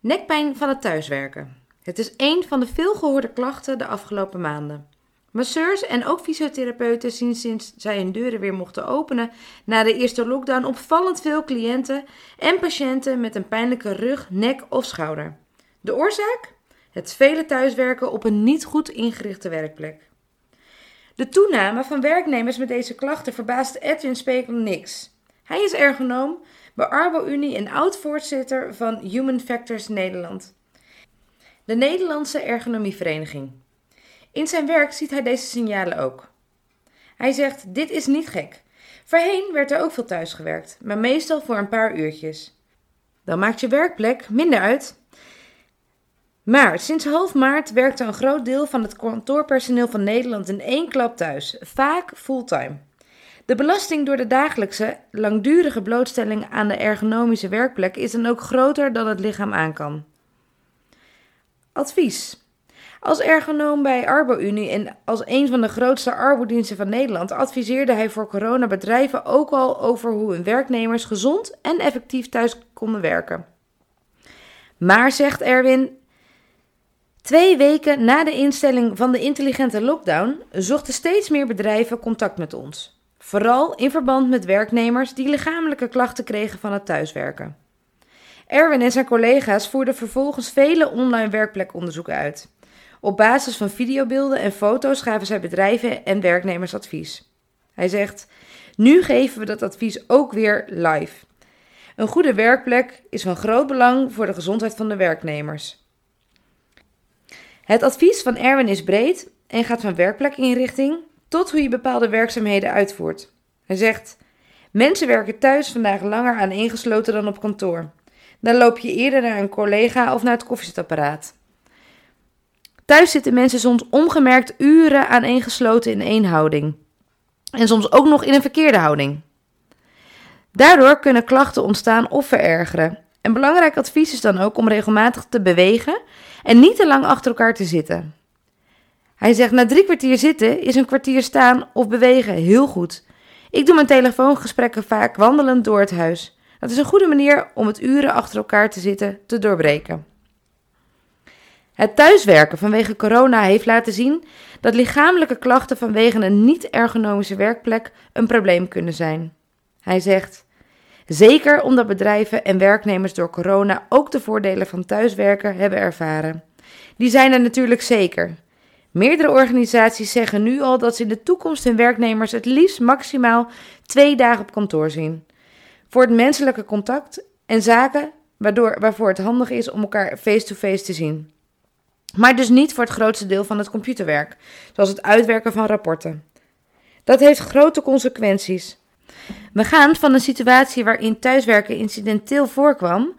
Nekpijn van het thuiswerken. Het is één van de veelgehoorde klachten de afgelopen maanden. Masseurs en ook fysiotherapeuten zien sinds zij hun deuren weer mochten openen na de eerste lockdown opvallend veel cliënten en patiënten met een pijnlijke rug, nek of schouder. De oorzaak? Het vele thuiswerken op een niet goed ingerichte werkplek. De toename van werknemers met deze klachten verbaast Edwin Spekel niks. Hij is ergonoom bij Arbo-Unie en oud-voorzitter van Human Factors Nederland, de Nederlandse ergonomievereniging. In zijn werk ziet hij deze signalen ook. Hij zegt: Dit is niet gek. Voorheen werd er ook veel thuis gewerkt, maar meestal voor een paar uurtjes. Dan maakt je werkplek minder uit. Maar sinds half maart werkte een groot deel van het kantoorpersoneel van Nederland in één klap thuis, vaak fulltime. De belasting door de dagelijkse, langdurige blootstelling aan de ergonomische werkplek is dan ook groter dan het lichaam aan kan. Advies. Als ergonoom bij Arbo-Unie en als een van de grootste arbodiensten van Nederland adviseerde hij voor coronabedrijven ook al over hoe hun werknemers gezond en effectief thuis konden werken. Maar, zegt Erwin, twee weken na de instelling van de intelligente lockdown zochten steeds meer bedrijven contact met ons. Vooral in verband met werknemers die lichamelijke klachten kregen van het thuiswerken. Erwin en zijn collega's voerden vervolgens vele online werkplekonderzoeken uit. Op basis van videobeelden en foto's gaven zij bedrijven en werknemers advies. Hij zegt: Nu geven we dat advies ook weer live. Een goede werkplek is van groot belang voor de gezondheid van de werknemers. Het advies van Erwin is breed en gaat van werkplekinrichting tot hoe je bepaalde werkzaamheden uitvoert. Hij zegt: Mensen werken thuis vandaag langer aan ingesloten dan op kantoor. Dan loop je eerder naar een collega of naar het koffiezetapparaat. Thuis zitten mensen soms ongemerkt uren aan ingesloten in één houding. En soms ook nog in een verkeerde houding. Daardoor kunnen klachten ontstaan of verergeren. Een belangrijk advies is dan ook om regelmatig te bewegen en niet te lang achter elkaar te zitten. Hij zegt: Na drie kwartier zitten is een kwartier staan of bewegen heel goed. Ik doe mijn telefoongesprekken vaak wandelend door het huis. Dat is een goede manier om het uren achter elkaar te zitten te doorbreken. Het thuiswerken vanwege corona heeft laten zien dat lichamelijke klachten vanwege een niet-ergonomische werkplek een probleem kunnen zijn. Hij zegt: Zeker omdat bedrijven en werknemers door corona ook de voordelen van thuiswerken hebben ervaren. Die zijn er natuurlijk zeker. Meerdere organisaties zeggen nu al dat ze in de toekomst hun werknemers het liefst maximaal twee dagen op kantoor zien. Voor het menselijke contact en zaken waardoor, waarvoor het handig is om elkaar face-to-face te zien. Maar dus niet voor het grootste deel van het computerwerk, zoals het uitwerken van rapporten. Dat heeft grote consequenties. We gaan van een situatie waarin thuiswerken incidenteel voorkwam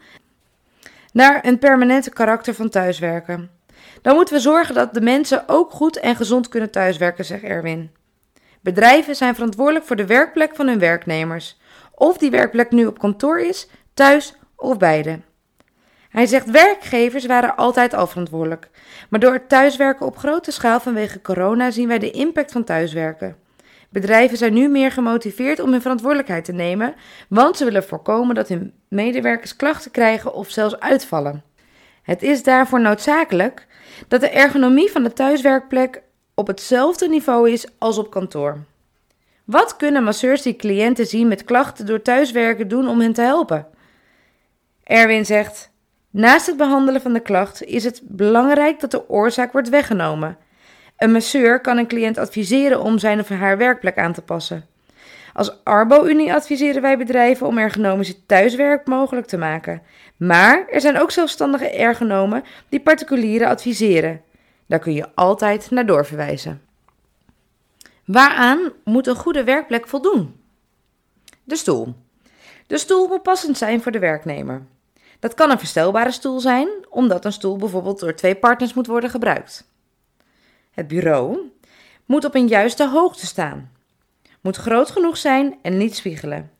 naar een permanente karakter van thuiswerken. Dan moeten we zorgen dat de mensen ook goed en gezond kunnen thuiswerken, zegt Erwin. Bedrijven zijn verantwoordelijk voor de werkplek van hun werknemers. Of die werkplek nu op kantoor is, thuis of beide. Hij zegt werkgevers waren altijd al verantwoordelijk. Maar door het thuiswerken op grote schaal vanwege corona zien wij de impact van thuiswerken. Bedrijven zijn nu meer gemotiveerd om hun verantwoordelijkheid te nemen, want ze willen voorkomen dat hun medewerkers klachten krijgen of zelfs uitvallen. Het is daarvoor noodzakelijk dat de ergonomie van de thuiswerkplek op hetzelfde niveau is als op kantoor. Wat kunnen masseurs die cliënten zien met klachten door thuiswerken doen om hen te helpen? Erwin zegt: Naast het behandelen van de klacht is het belangrijk dat de oorzaak wordt weggenomen. Een masseur kan een cliënt adviseren om zijn of haar werkplek aan te passen. Als Arbo-Unie adviseren wij bedrijven om ergonomische thuiswerk mogelijk te maken. Maar er zijn ook zelfstandige ergonomen die particulieren adviseren. Daar kun je altijd naar doorverwijzen. Waaraan moet een goede werkplek voldoen? De stoel. De stoel moet passend zijn voor de werknemer. Dat kan een verstelbare stoel zijn, omdat een stoel bijvoorbeeld door twee partners moet worden gebruikt. Het bureau moet op een juiste hoogte staan. Moet groot genoeg zijn en niet spiegelen.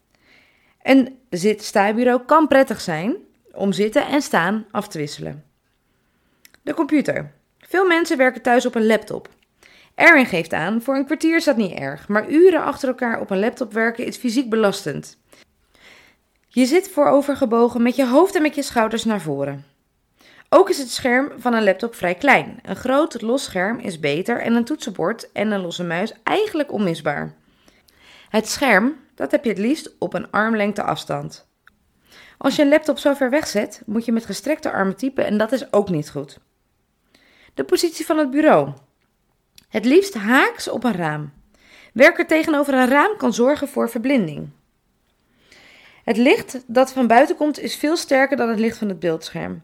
Een zit-staanbureau kan prettig zijn om zitten en staan af te wisselen. De computer. Veel mensen werken thuis op een laptop. Erwin geeft aan, voor een kwartier is dat niet erg, maar uren achter elkaar op een laptop werken is fysiek belastend. Je zit voorovergebogen met je hoofd en met je schouders naar voren. Ook is het scherm van een laptop vrij klein. Een groot los scherm is beter en een toetsenbord en een losse muis eigenlijk onmisbaar. Het scherm, dat heb je het liefst op een armlengte afstand. Als je een laptop zo ver weg zet, moet je met gestrekte armen typen en dat is ook niet goed. De positie van het bureau. Het liefst haaks op een raam. Werken tegenover een raam kan zorgen voor verblinding. Het licht dat van buiten komt is veel sterker dan het licht van het beeldscherm.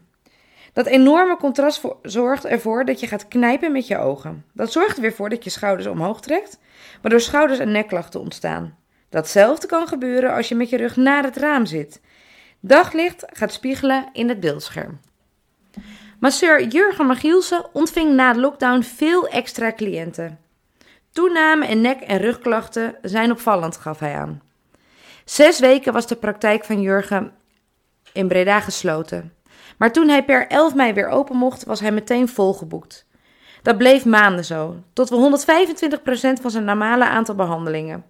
Dat enorme contrast zorgt ervoor dat je gaat knijpen met je ogen. Dat zorgt er weer voor dat je schouders omhoog trekt, waardoor schouders- en nekklachten ontstaan. Datzelfde kan gebeuren als je met je rug naar het raam zit. Daglicht gaat spiegelen in het beeldscherm. Masseur Jurgen Magielsen ontving na de lockdown veel extra cliënten. Toename in nek- en rugklachten zijn opvallend, gaf hij aan. Zes weken was de praktijk van Jurgen in Breda gesloten. Maar toen hij per 11 mei weer open mocht, was hij meteen volgeboekt. Dat bleef maanden zo, tot we 125% van zijn normale aantal behandelingen.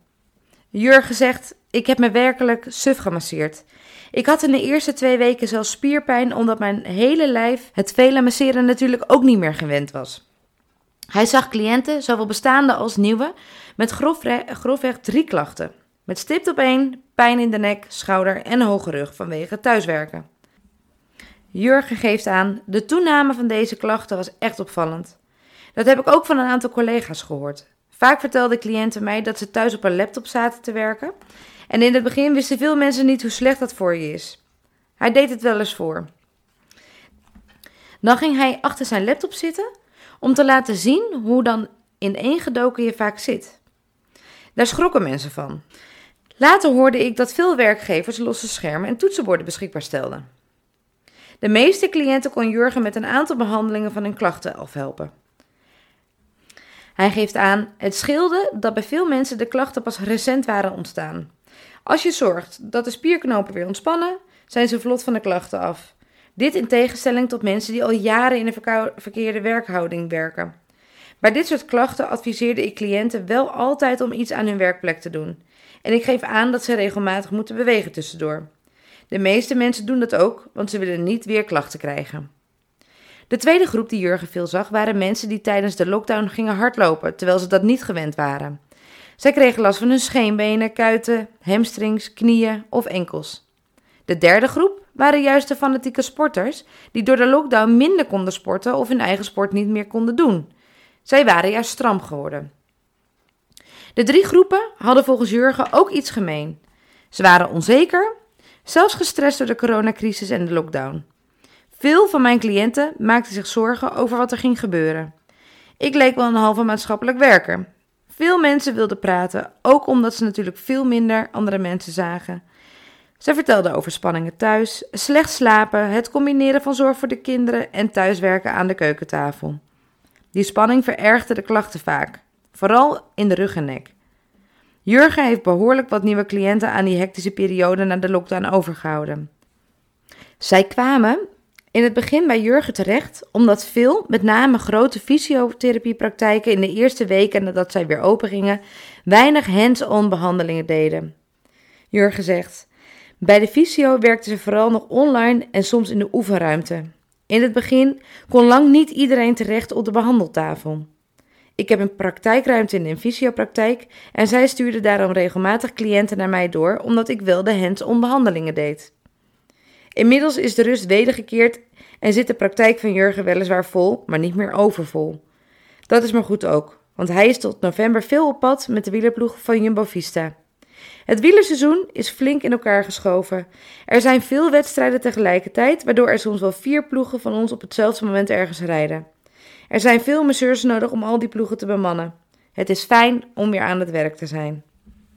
Jurgen zegt: Ik heb me werkelijk suf gemasseerd. Ik had in de eerste twee weken zelfs spierpijn, omdat mijn hele lijf het vele masseren natuurlijk ook niet meer gewend was. Hij zag cliënten, zowel bestaande als nieuwe, met grofweg drie klachten. Met stipt op één, pijn in de nek, schouder en hoge rug vanwege thuiswerken. Jurgen geeft aan, de toename van deze klachten was echt opvallend. Dat heb ik ook van een aantal collega's gehoord. Vaak vertelden cliënten mij dat ze thuis op een laptop zaten te werken. En in het begin wisten veel mensen niet hoe slecht dat voor je is. Hij deed het wel eens voor. Dan ging hij achter zijn laptop zitten om te laten zien hoe dan ineengedoken je vaak zit. Daar schrokken mensen van. Later hoorde ik dat veel werkgevers losse schermen en toetsenborden beschikbaar stelden. De meeste cliënten kon Jurgen met een aantal behandelingen van hun klachten afhelpen. Hij geeft aan: het scheelde dat bij veel mensen de klachten pas recent waren ontstaan. Als je zorgt dat de spierknopen weer ontspannen, zijn ze vlot van de klachten af. Dit in tegenstelling tot mensen die al jaren in een verkeerde werkhouding werken. Bij dit soort klachten adviseerde ik cliënten wel altijd om iets aan hun werkplek te doen. En ik geef aan dat ze regelmatig moeten bewegen tussendoor. De meeste mensen doen dat ook, want ze willen niet weer klachten krijgen. De tweede groep die Jurgen veel zag waren mensen die tijdens de lockdown gingen hardlopen, terwijl ze dat niet gewend waren. Zij kregen last van hun scheenbenen, kuiten, hamstrings, knieën of enkels. De derde groep waren juist de fanatieke sporters die door de lockdown minder konden sporten of hun eigen sport niet meer konden doen. Zij waren juist stram geworden. De drie groepen hadden volgens Jurgen ook iets gemeen. Ze waren onzeker, zelfs gestrest door de coronacrisis en de lockdown. Veel van mijn cliënten maakten zich zorgen over wat er ging gebeuren. Ik leek wel een halve maatschappelijk werker. Veel mensen wilden praten, ook omdat ze natuurlijk veel minder andere mensen zagen. Ze vertelden over spanningen thuis, slecht slapen, het combineren van zorg voor de kinderen en thuiswerken aan de keukentafel. Die spanning verergde de klachten vaak, vooral in de rug en nek. Jurgen heeft behoorlijk wat nieuwe cliënten aan die hectische periode na de lockdown overgehouden. Zij kwamen in het begin bij Jurgen terecht omdat veel, met name grote fysiotherapiepraktijken in de eerste weken nadat zij weer open gingen, weinig hands-on behandelingen deden. Jurgen zegt: Bij de fysio werkten ze vooral nog online en soms in de oefenruimte. In het begin kon lang niet iedereen terecht op de behandeltafel. Ik heb een praktijkruimte in een fysiopraktijk en zij stuurde daarom regelmatig cliënten naar mij door, omdat ik wel de hands-on behandelingen deed. Inmiddels is de rust wedergekeerd en zit de praktijk van Jurgen weliswaar vol, maar niet meer overvol. Dat is maar goed ook, want hij is tot november veel op pad met de wielerploeg van Jumbo-Visma. Het wielerseizoen is flink in elkaar geschoven. Er zijn veel wedstrijden tegelijkertijd, waardoor er soms wel vier ploegen van ons op hetzelfde moment ergens rijden. Er zijn veel masseurs nodig om al die ploegen te bemannen. Het is fijn om weer aan het werk te zijn.